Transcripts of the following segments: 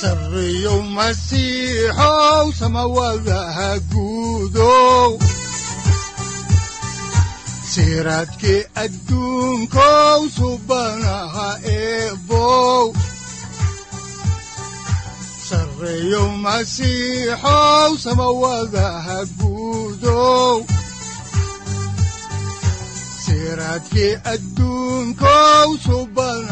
sareyow masiixow samawadaha guudow. Siraadkii adduunkow subanaha eebow. Sareyow masiixow samawadaha guudow. Siraadkii adduunkow subanaha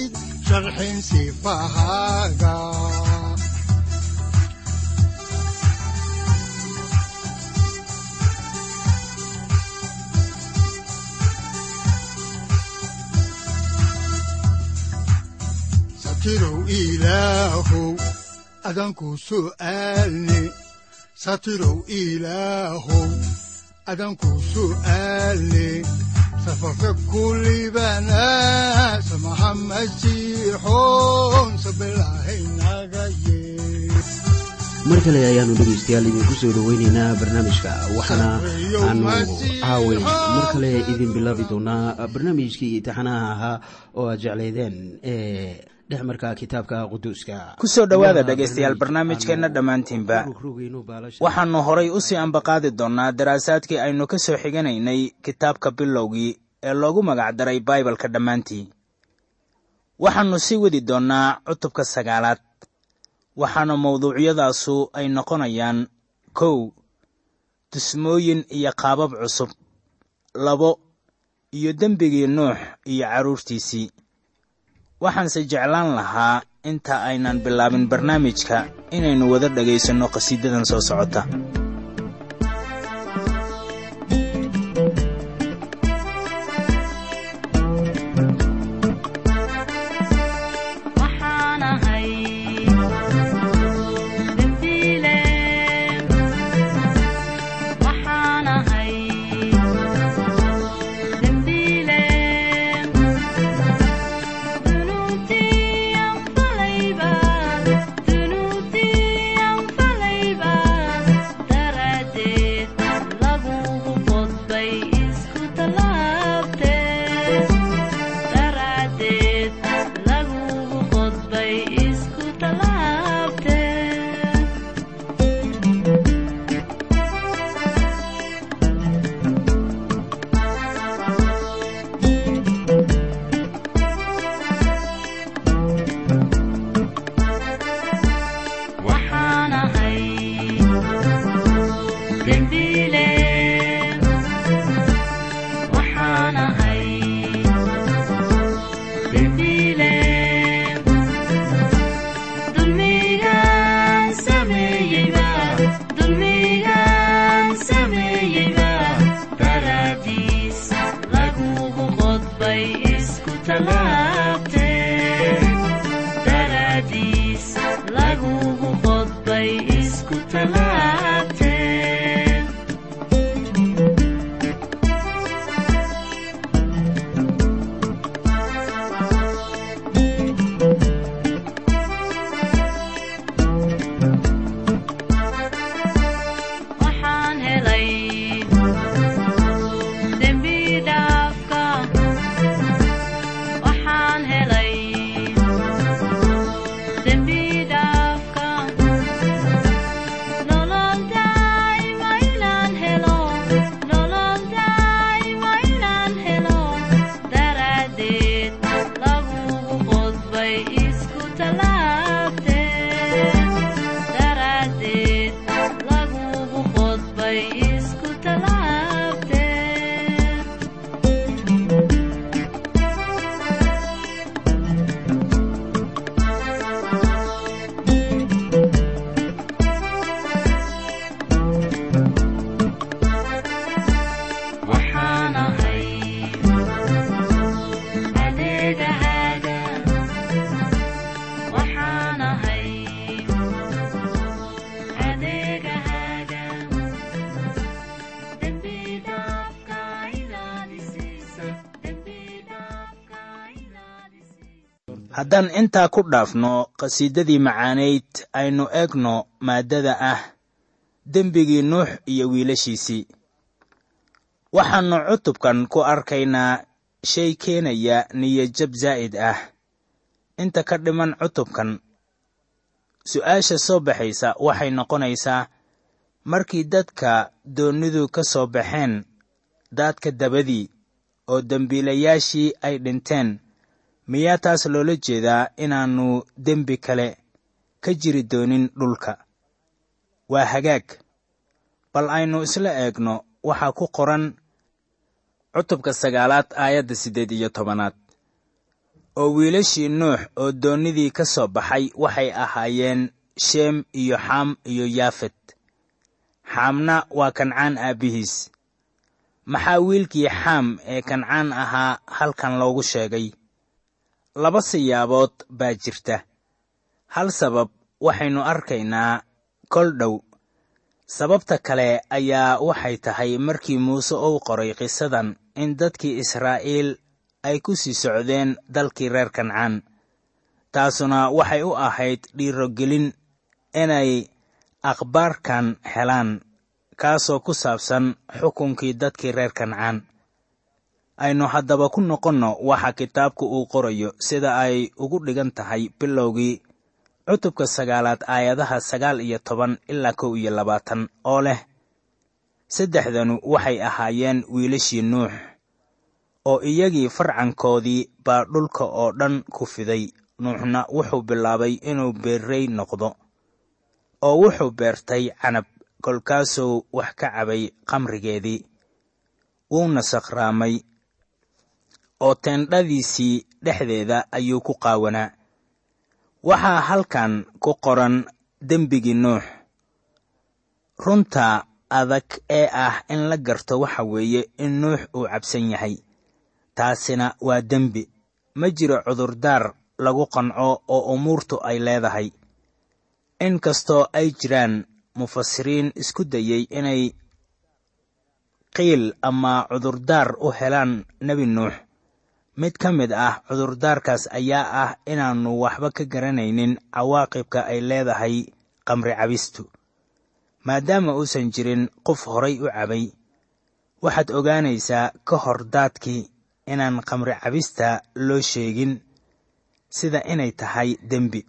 sharxin sifahaaga satirow ilaahow adanku su'aalne satirow ilaahow adanku su'aalne safarka kulibana samaha masiixoon sabilahaynaga yee mar kale ayaanu dhegaystayaal idinku soo dhoweynaynaa barnaamijka waxaana aanu caaway mar kale idin bilaabi doonaa barnaamijkii imtixaanaha ahaa oo aad jeclaydeen ee dhexmarka kitaabka quduuska. Ku soo dhowaada dhegaystayaal barnaamijkeenna dhammaantiinba. waxaannu horay u sii ambaqaadi doonnaa daraasaadkii aynu ka soo xiganaynay kitaabka bilowgii ee loogu magacdaray baibalka dhammaantii. Waxaannu sii wadi doonnaa cutubka sagaalaad. Waxaana mawduucyadaasu ay noqonayaan kow dusmooyin iyo qaabab cusub labo iyo dembigii nuux iyo carruurtiisii waxaanse jeclaan lahaa inta aynan bilaabin barnaamijka inaynu wada dhegaysanno qhasiidadan soo socota haddaan intaa ku dhaafno qhasiidadii macaanayd aynu eegno maaddada ah dembigii nuux iyo wiilashiisii. Waxaannu cutubkan ku arkaynaa shay keenaya niyajab zaa'id ah. Inta ka dhiman cutubkan su'aasha soo baxaysa waxay noqonaysaa markii dadka doonnidu ka soo baxeen daadka dabadii oo dembiilayaashii ay dhinteen miyaa taas loola jeedaa inaannu dembi kale ka jiri doonin dhulka. Waa hagaag. Bal aynu isla eegno waxaa ku qoran cutubka sagaalaad aayadda siddeed iyo tobanaad. Oo wiilashii nuux oo doonnidii ka soo baxay waxay ahaayeen sheem iyo xaam iyo yaafet. Xaamna waa kancaan aabbihiis maxaa wiilkii xaam ee kancaan ahaa halkan loogu sheegay laba siyaabood baa jirta. Hal sabab waxaynu arkaynaa kol dhow. Sababta kale ayaa waxay tahay markii muuse uu qoray qisadan in dadkii israa'iil ay ku sii socdeen dalkii reer kancaan. Taasuna waxay u ahayd dhiirogelin inay akhbaarkan helaan kaasoo ku saabsan xukunkii dadkii reer kancaan aynu haddaba ku noqonno waxa kitaabku uu qorayo sida ay ugu dhigan tahay bilowgii cutubka sagaalaad aayadaha sagaal iyo toban ilaa kow iyo labaatan oo leh saddexdanu waxay ahaayeen wiilashii nuux oo iyagii farcankoodii baa dhulka oo dhan ku fiday. Nuuxna wuxuu bilaabay inuu beerrey noqdo oo wuxuu beertay canab kolkaasuu wax ka cabay qamrigeedii wuuna sakhraamay oo teendhadiisii dhexdeeda ayuu ku qaawanaa. Waxaa halkan ku qoran dembigii nuux. Runta adag ee ah in la garto waxa weeye in nuux uu cabsan yahay. Taasina waa dembi. Ma jiro cudurdaar lagu qanco oo umuurtu ay leedahay. In kastoo ay jiraan mufasiriin isku dayey inay qiil ama cudurdaar u helaan nebi nuux mid ka mid ah cudurdaarkaas ayaa ah inaannu waxba ka garanaynin cawaaqibka ay leedahay qamri cabistu. Maadaama uusan jirin qof horay u cabay waxaad ogaanaysaa ka hor daadkii inaan qamri cabista loo sheegin sida inay tahay dembi.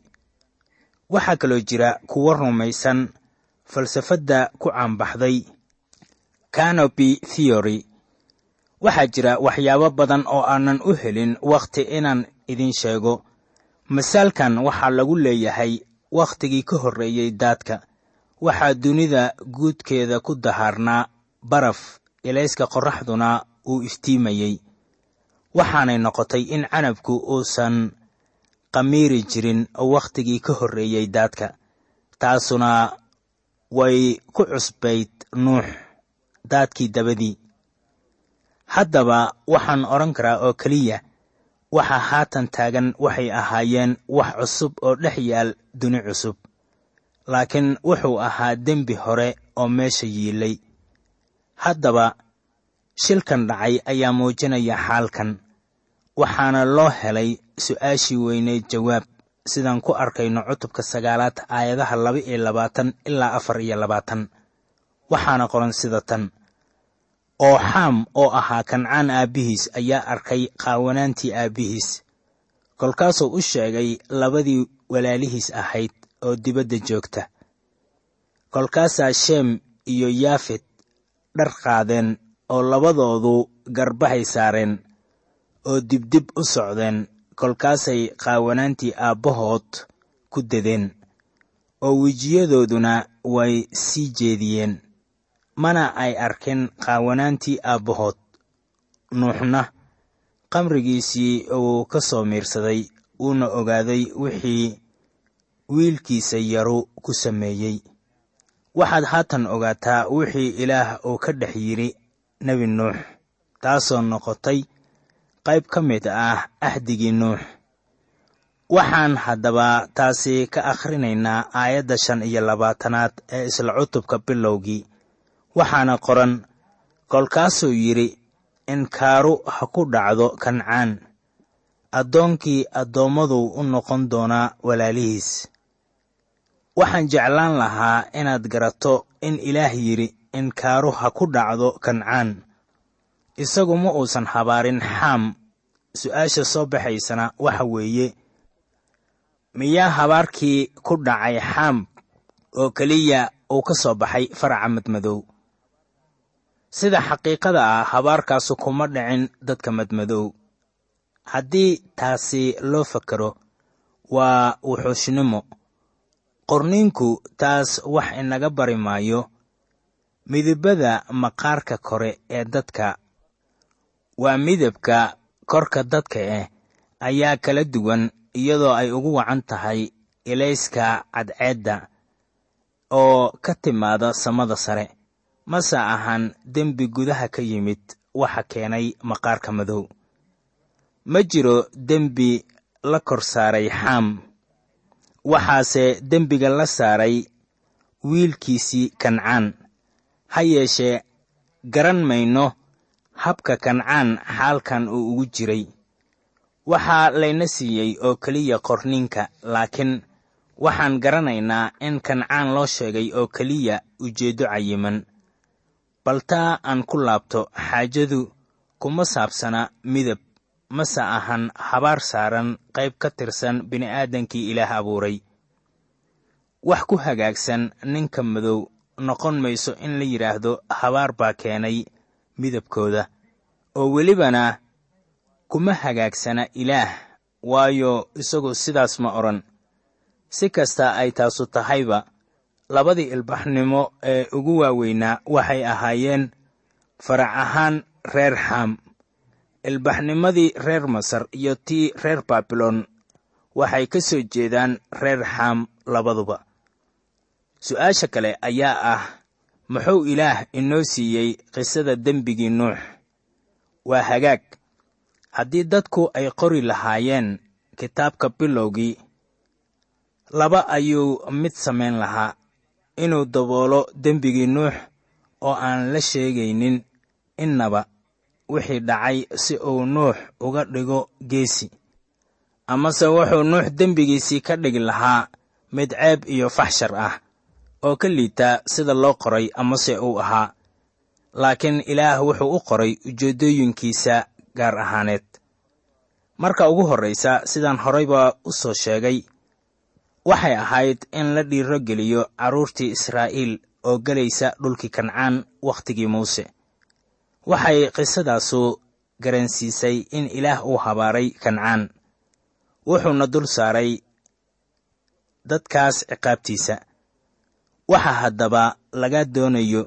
Waxaa kaloo jira kuwo rumaysan falsafadda ku caanbaxday canopy theory waxaa jira waxyaabo badan oo aanan u helin wakhti inaan idin sheego. Masaalkan waxaa lagu leeyahay wakhtigii ka horreeyey daadka. Waxaa dunida guudkeeda ku dahaarnaa baraf ilayska qorraxduna uu iftiimayey waxaanay noqotay in canabku uusan qamiiri jirin wakhtigii ka horreeyey daadka. Taasuna way ku cusbayd nuux daadkii dabadii haddaba waxaan odhan karaa oo keliya waxa haatan taagan waxay ahaayeen wax cusub oo dhex yaal duni cusub. Laakiin wuxuu ahaa dembi hore oo meesha yiilay haddaba shilkan dhacay ayaa muujinaya xaalkan. Waxaana loo helay su'aashii weyneyd jawaab sidaan ku arkayno cutubka sagaalaad aayadaha laba iyo labaatan ilaa afar iyo labaatan. Waxaana qoran sida tan oo xaam oo ahaa kancaan aabbihiis ayaa arkay qaawanaantii aabbihiis kolkaasuu u sheegay labadii walaalihiis ahayd oo dibadda joogta. Kolkaasaa sheem iyo yaafet dhar qaadeen oo labadoodu garbahay saareen oo dibdib u socdeen. Kolkaasay qaawanaantii aabbahood ku dedeen oo wejiyadooduna way sii jeediyeen mana ay arkin qaawanaantii aabbahood. Nuuxna qamrigiisii uu ka soo miirsaday uuna ogaaday wixii wiilkiisa yaru ku sameeyey. Waxaad haatan ogaataa wixii ilaah uu ka dhex yidhi nebi nuux taasoo noqotay qayb ka mid ah axdigii nuux. Waxaan haddaba taasi ka akhrinaynaa aayadda shan iyo labaatanaad ee isla cutubka bilowgii waxaana qoran kolkaasuu yidhi inkaaru ha ku dhacdo kancaan. Addoonkii addoommaduu u noqon doonaa walaalihiis. Waxaan jeclaan lahaa inaad garato in ilaah yidhi inkaaru ha ku dhacdo kancaan isagu ma uusan habaarin xaam su'aasha soo baxaysana waxa weeye miyaa habaarkii ku dhacay xaam oo keliya uu ka soo baxay faraca madmadow sida xaqiiqada ah habaarkaasu kuma dhicin dadka madmadow. Haddii taasi loo fakaro waa wuxuushnimo. Qorniinku taas wax inaga bari maayo midabada maqaarka kore ee dadka. Waa midabka korka dadka ah ayaa kala duwan iyadoo ay ugu wacan tahay ilayska cadceedda oo ka timaada samada sare mase ahan dembi gudaha ka yimid waxa keenay maqaarka madow. Ma jiro dembi la kor saaray xaam waxaase dembiga la saaray wiilkiisii kancaan. Ha yeeshee garan mayno habka kancaan xaalkan uu ugu jiray. Waxaa layna siiyey oo keliya qorniinka laakiin waxaan garanaynaa in kancaan loo sheegay oo keliya ujeeddo cayiman bal taa aan ku laabto xaajadu kuma saabsana midab mase ahan habaar saaran qayb ka tirsan bini'aadankii ilaah abuuray. Wax ku hagaagsan ninka madow noqon mayso in la yidhaahdo habaar baa keenay midabkooda oo welibana kuma hagaagsana ilaah waayo isagu sidaas ma odhan si kasta ay taasu tahayba labadii ilbaxnimo ee ugu waaweynaa waxay ahaayeen farac ahaan reer xaam ilbaxnimadii reer masar iyo tii reer baabilon waxay ka soo jeedaan reer xaam labaduba. Su'aasha kale ayaa ah muxuu ilaah inoo siiyey qisada dembigii nuux? Waa hagaag. Haddii dadku ay qori lahaayeen kitaabka bilowgii laba ayuu mid samayn lahaa inuu daboolo dembigii nuux oo aan la sheegaynin innaba wixii dhacay si uu nuux uga dhigo geesi. Amase wuxuu nuux dembigiisii ka dhigi lahaa mid ceeb iyo faxshar ah oo ka liita sida loo qoray amase uu ahaa. Laakiin ilaah wuxuu u qoray ujeeddooyinkiisa gaar ahaaneed. Marka ugu horraysa sidaan horayba u soo sheegay waxay ahayd in la dhiiro geliyo carruurtii israa'iil oo gelaysa dhulkii kancaan wakhtigii muuse. Waxay qisadaasu garansiisay in ilaah uu habaaray kancaan. Wuxuuna dul saaray dadkaas ciqaabtiisa. Waxa haddaba laga doonayo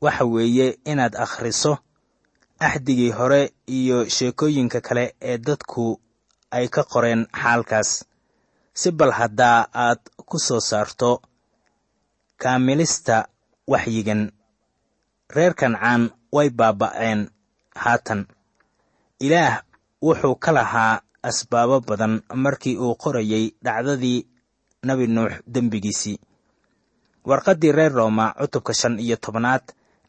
waxa weeye inaad akhriso axdigii hore iyo sheekooyinka kale ee dadku ay ka qoreen xaalkaas si bal haddaa aad ku soo saarto kaamilista waxyigan reer kancaan way baaba'een haatan. Ilaah wuxuu ka lahaa asbaabo badan markii uu qorayay dhacdadii nebi nuux dembigiisii. Warqaddii reer rooma cutubka shan iyo tobanaad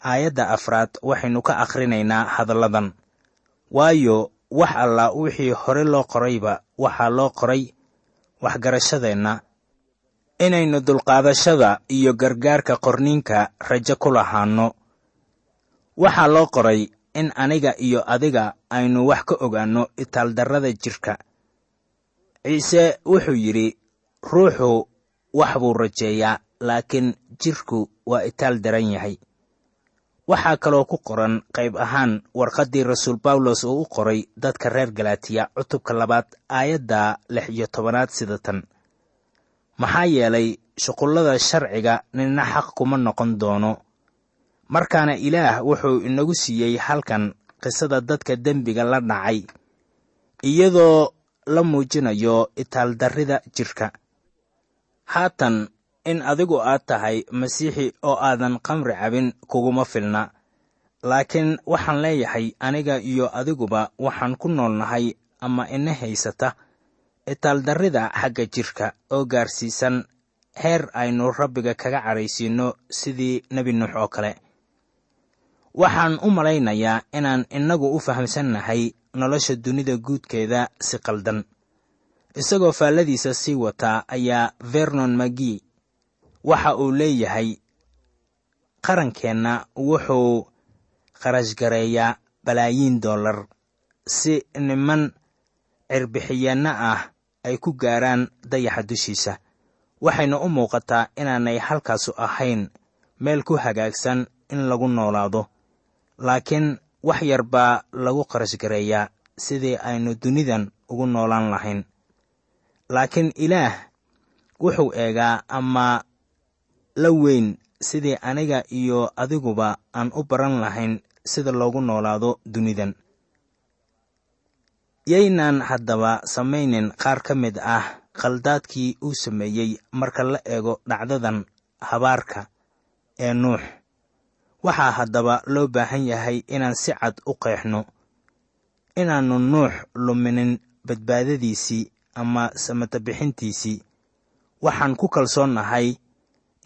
aayadda afraad waxaynu ka akhrinaynaa hadalladan. Waayo wax alla wixii hore loo qorayba waxaa loo qoray waxgarashadeenna. Inaynu dulqaadashada iyo gargaarka qorniinka rajo ku lahaanno. Waxaa loo qoray in aniga iyo adiga aynu wax ka ogaanno itaaldarrada jidhka ciise wuxuu yidhi ruuxu wax buu rajeeyaa laakiin jidhku waa itaal daran yahay waxaa kaloo ku qoran qayb ahaan warqaddii rasuul bawlos uu u qoray dadka reer galatiya cutubka labaad aayadda lix iyo tobanaad sida tan. Maxaa yeelay shuqullada sharciga ninna xaq kuma noqon doono. Markaana ilaah wuxuu inagu siiyey halkan qisada dadka dembiga la dhacay iyadoo la muujinayo itaaldarrida jidhka haatan in adigu aad tahay masiixi oo aadan khamri cabin kuguma filna. Laakiin waxaan leeyahay aniga iyo adiguba waxaan ku noolnahay ama ina haysata. Itaaldarrida xagga jidhka oo gaarsiisan heer aynu rabbiga kaga cadhaysiinno sidii nebi nuux oo kale. Waxaan u malaynayaa inaan innagu u fahamsannahay nolosha dunida guudkeeda si qaldan. Isagoo faalladiisa sii wataa ayaa vernon magi waxa uu leeyahay. Qarankeenna wuxuu qarashgareeyaa balaayiin dollar si niman cirbixiyeenno ah ay ku gaaraan dayaxa dushiisa. Waxayna u muuqataa inaanay halkaasu ahayn meel ku hagaagsan in lagu noolaado laakiin wax yar baa lagu qarashgareeyaa sidii aynu dunidan ugu noolaan lahayn. Laakiin ilaah wuxuu eegaa ama la weyn sidii aniga iyo adiguba aan u baran lahayn sida loogu noolaado dunidan. Yaynaan haddaba samaynin qaar ka mid ah khaldaadkii uu sameeyey marka la eego dhacdadan habaarka ee nuux. Waxaa haddaba loo baahan yahay inaan si cad u qeexno inaannu nuux luminin badbaadadiisii ama samatabixintiisii. Waxaan ku kalsoonnahay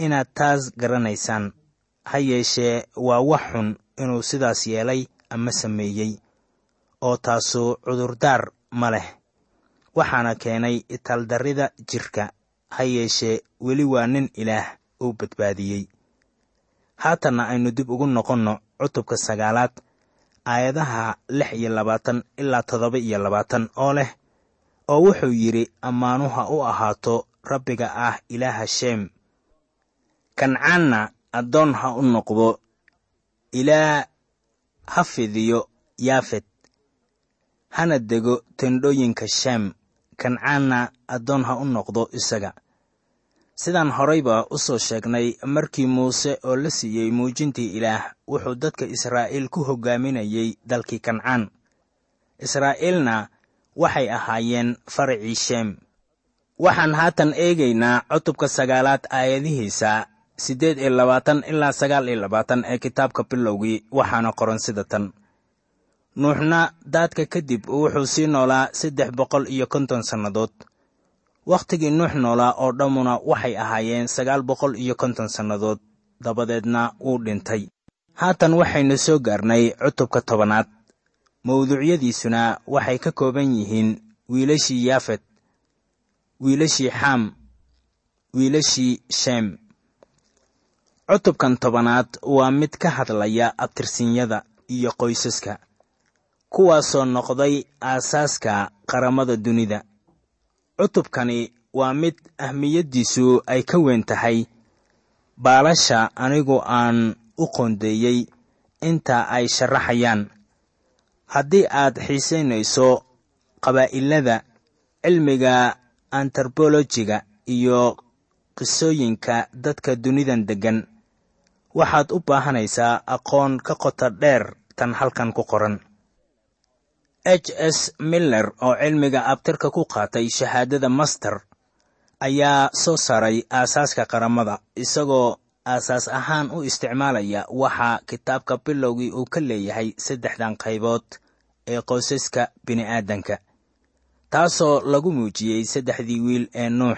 inaad taas garanaysaan. Ha yeeshee waa wax xun inuu sidaas yeelay ama sameeyey oo taasu cudurdaar ma leh. Waxaana keenay itaaldarrida jidhka ha yeeshee weli waa nin ilaah uu badbaadiyey. Haatanna aynu dib ugu noqonno cutubka sagaalaad aayadaha lix iyo labaatan ilaa toddoba iyo labaatan oo leh oo wuxuu yidhi ammaanuha u ahaato rabbiga ah ilaaha sheem kancaanna addoon ha u noqdo ilaa ha fidiyo yaafet hana dego tendhooyinka sheem kancaanna addoon ha u noqdo isaga. Sidaan horayba u soo sheegnay markii muuse oo la siiyey muujintii ilaah wuxuu dadka israa'iil ku hoggaaminayey dalkii kancaan. Israa'iilna waxay ahaayeen faracii sheem waxaan haatan eegaynaa cutubka sagaalaad aayadihiisa siddeed iyo labaatan ilaa sagaal iyo labaatan ee kitaabka bilowgii waxaana qoran sida tan. Nuuxna daadka kadib wuxuu sii noolaa saddex boqol iyo konton sannadood. Wakhtigii nuux noolaa oo dhammuna waxay ahaayeen sagaal boqol iyo konton sannadood dabadeedna wuu dhintay. Haatan waxaynu soo gaarnay cutubka tobanaad. Mawduucyadiisuna waxay ka kooban yihiin wiilashii yaafet wiilashii xam wiilashii sheem cutubkan tobanaad waa mid ka hadlaya abtirsinyada iyo qoysaska kuwaasoo noqday aasaaska qaramada dunida. Cutubkani waa mid ahmiyaddiisu ay ka weyn tahay baalasha anigu aan u qoondeeyey inta ay sharaxayaan. Haddii aad xiisaynayso qabaa'ilada cilmiga antarbolojiga iyo qisooyinka dadka dunidan deggan waxaad u baahanaysaa aqoon ka qoto dheer tan halkan ku qoran. H s miller oo cilmiga abtirka ku qaatay shahaadada master ayaa soo saaray aasaaska qaramada isagoo aasaas ahaan u isticmaalaya waxa kitaabka bilowgii uu ka leeyahay saddexdan qaybood ee qoysaska bini'aadanka taasoo lagu muujiyey saddexdii wiil ee nuux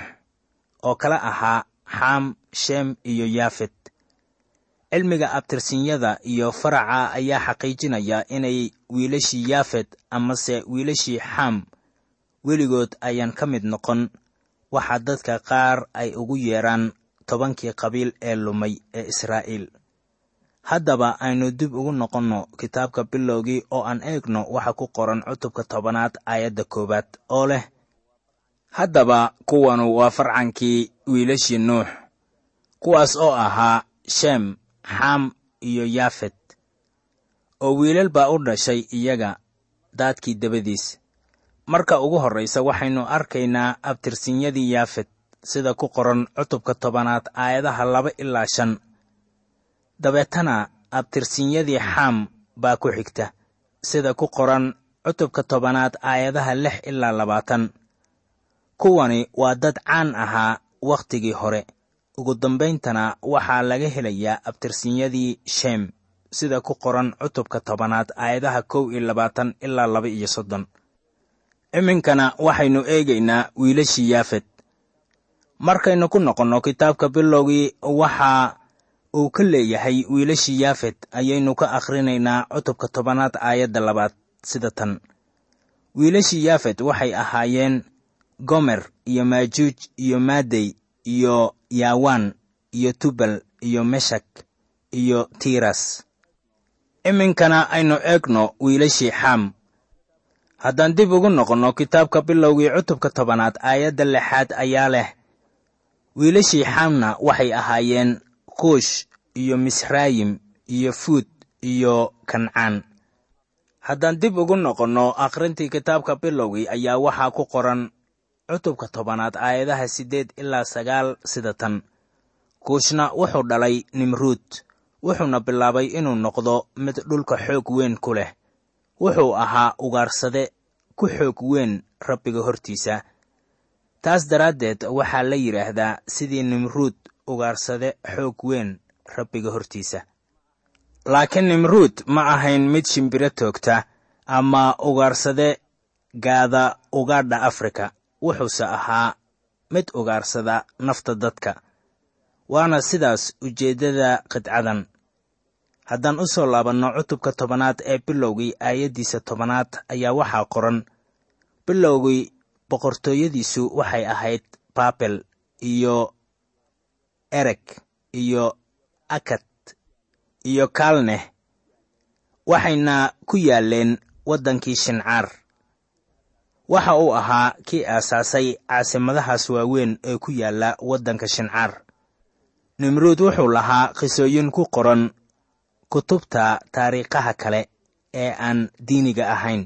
oo kala ahaa xam sheem iyo yaafet cilmiga abtirsinyada iyo faraca ayaa xaqiijinaya inay wiilashii yaafet amase wiilashii xam weligood ayaan ka mid noqon. Waxa dadka qaar ay ugu yeedhaan tobankii qabiil ee lumay ee israa'iil. Haddaba aynu dib ugu noqonno kitaabka bilowgii oo aan eegno waxa ku qoran cutubka tobanaad aayadda koowaad oo leh haddaba kuwanu waa farcankii wiilashii nuux kuwaas oo ahaa sheem xam iyo yaafet oo wiilal baa u dhashay iyaga daadkii dabadiis. Marka ugu horraysa waxaynu arkaynaa abtirsinyadii yaafet sida ku qoran cutubka tobanaad aayadaha laba ilaa shan. Dabeetana abtirsinyadii xaam baa ku xigta sida ku qoran cutubka tobanaad aayadaha lix ilaa labaatan. Kuwani waa dad caan ahaa wakhtigii hore ugu dambayntana waxaa laga helayaa abtirsinyadii sheem sida ku qoran cutubka tobanaad aayadaha kow iyo labaatan ilaa laba iyo soddon. Iminkana waxaynu eegaynaa wiilashii yaafet. Markaynu ku noqonno kitaabka bilowgii waxa uu ka leeyahay wiilashii yaafet ayaynu ka akhrinaynaa cutubka tobanaad aayadda labaad sida tan. Wiilashii yaafet waxay ahaayeen gomer iyo maajuuj iyo maadey iyo yaawaan iyo tubal iyo meshak iyo tiras. Iminkana aynu eegno wiilashii xaam haddaan dib ugu noqonno kitaabka bilowgii cutubka tobanaad aayadda lixaad ayaa leh wiilashii xaamna waxay ahaayeen kuush iyo misraayim iyo fuud iyo kancaan. Haddaan dib ugu noqonno akhrintii kitaabka bilowgii ayaa waxaa ku qoran cutubka tobanaad aayadaha siddeed ilaa sagaal sida tan. Kuushna wuxuu dhalay nimruud wuxuuna bilaabay inuu noqdo mid dhulka xoog weyn ku leh. Wuxuu ahaa ugaarsade ku xoog weyn rabbiga hortiisa. Taas daraaddeed waxaa la yidhaahdaa sidii nimruud ugaarsade xoog weyn rabbiga hortiisa. Laakiin nimruud ma ahayn mid shimbiro toogta ama ugaarsade gaada ugaadha afrika wuxuuse ahaa mid ugaarsada nafta dadka. Waana sidaas ujeeddada qidcadan haddaan u soo laabanno cutubka tobanaad ee bilowgii aayaddiisa tobanaad ayaa waxaa qoran. Bilowgii boqortooyadiisu waxay ahayd baabel iyo ereg iyo akad iyo kaalneh waxayna ku yaalleen waddankii shincaar waxa uu ahaa kii aasaasay caasimadahaas waaweyn ee ku yaalla waddanka shincaar. Nimruud wuxuu lahaa qisooyin ku qoran kutubta taariikhaha kale ee aan diiniga ahayn.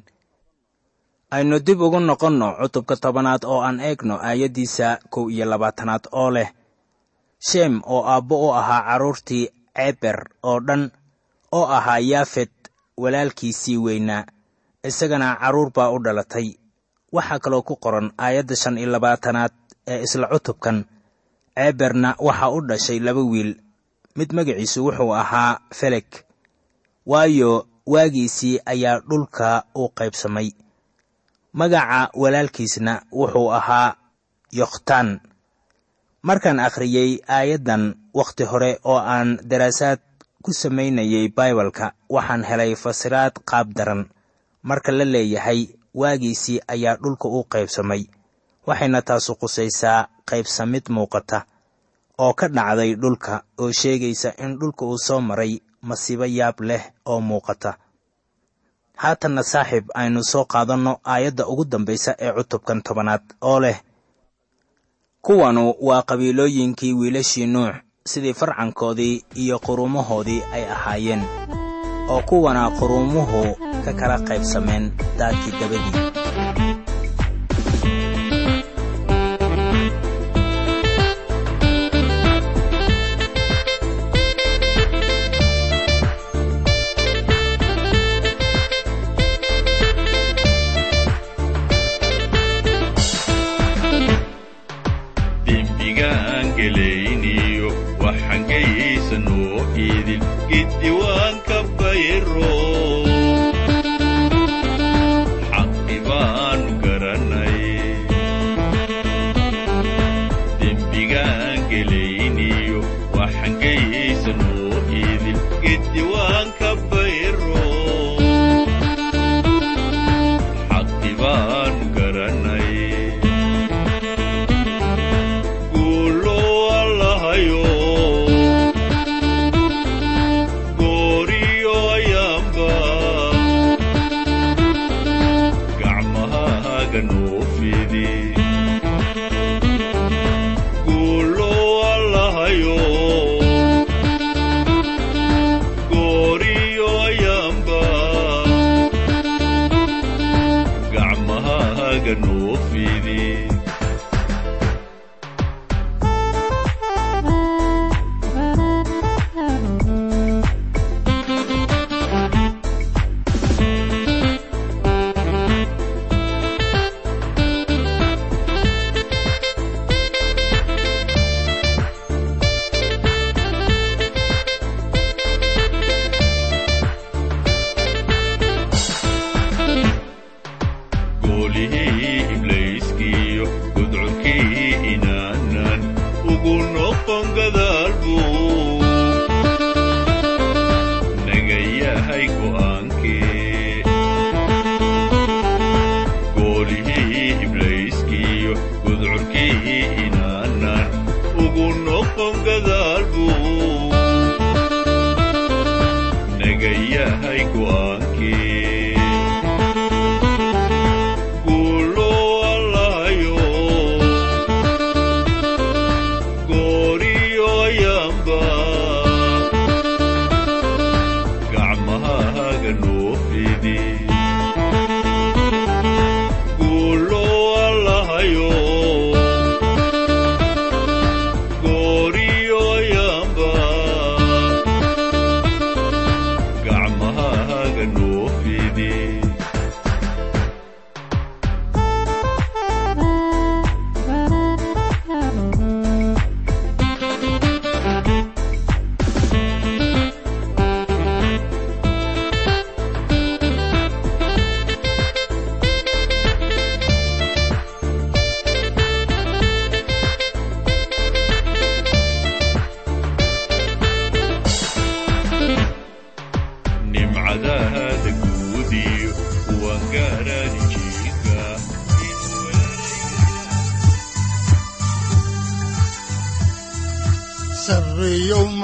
Aynu dib ugu noqonno cutubka tobanaad oo aan eegno aayaddiisa kow iyo labaatanaad oo leh sheem oo aabbo u ahaa carruurtii ceber oo dhan oo ahaa yaafet walaalkiisii weynaa isagana carruur baa u dhalatay waxaa kaloo ku qoran aayadda shan iyo labaatanaad ee isla cutubkan. Ceeberna waxaa u dhashay laba wiil. Mid magaciisu wuxuu ahaa felek. Waayo waagiisii ayaa dhulka u qaybsamay. Magaca walaalkiisna wuxuu ahaa yokhtaan markaan akhriyey aayaddan wakhti hore oo aan daraasaad ku samaynayay baibalka waxaan helay fasiraad qaab daran. Marka la leeyahay waagiisii ayaa dhulka u qaybsamay waxayna taasu qusaysaa qaybsamid muuqata oo ka dhacday dhulka oo sheegaysa in dhulka uu soo maray masiibo yaab leh oo muuqata. Haatanna saaxiib aynu soo qaadanno aayadda ugu dambaysa ee cutubkan tobanaad oo leh kuwanu waa qabiilooyinkii wiilashii nuux sidii farcankoodii iyo quruumahoodii ay ahaayeen oo kuwana quruumuhu ka kala qaybsameen daadkii dabadii idin gacmahaaga noo fidi naga yahay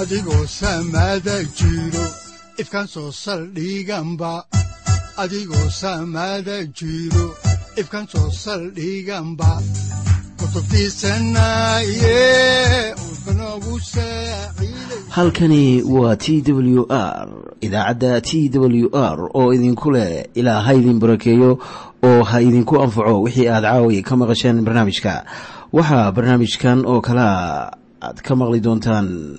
adigoo samada jiro ifkaan soo saldhiganba adigoo samada jiro ifkaan soo saldhiganba halkani waa t w r idaacadda t w r oo idinku leh ilaa ha idin barakeeyo oo ha idinku anfaco wixii aad caawi ka maqasheen barnaamijka. Waxaa barnaamijkan oo kalea aad ka maqli doontaan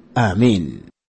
aamiin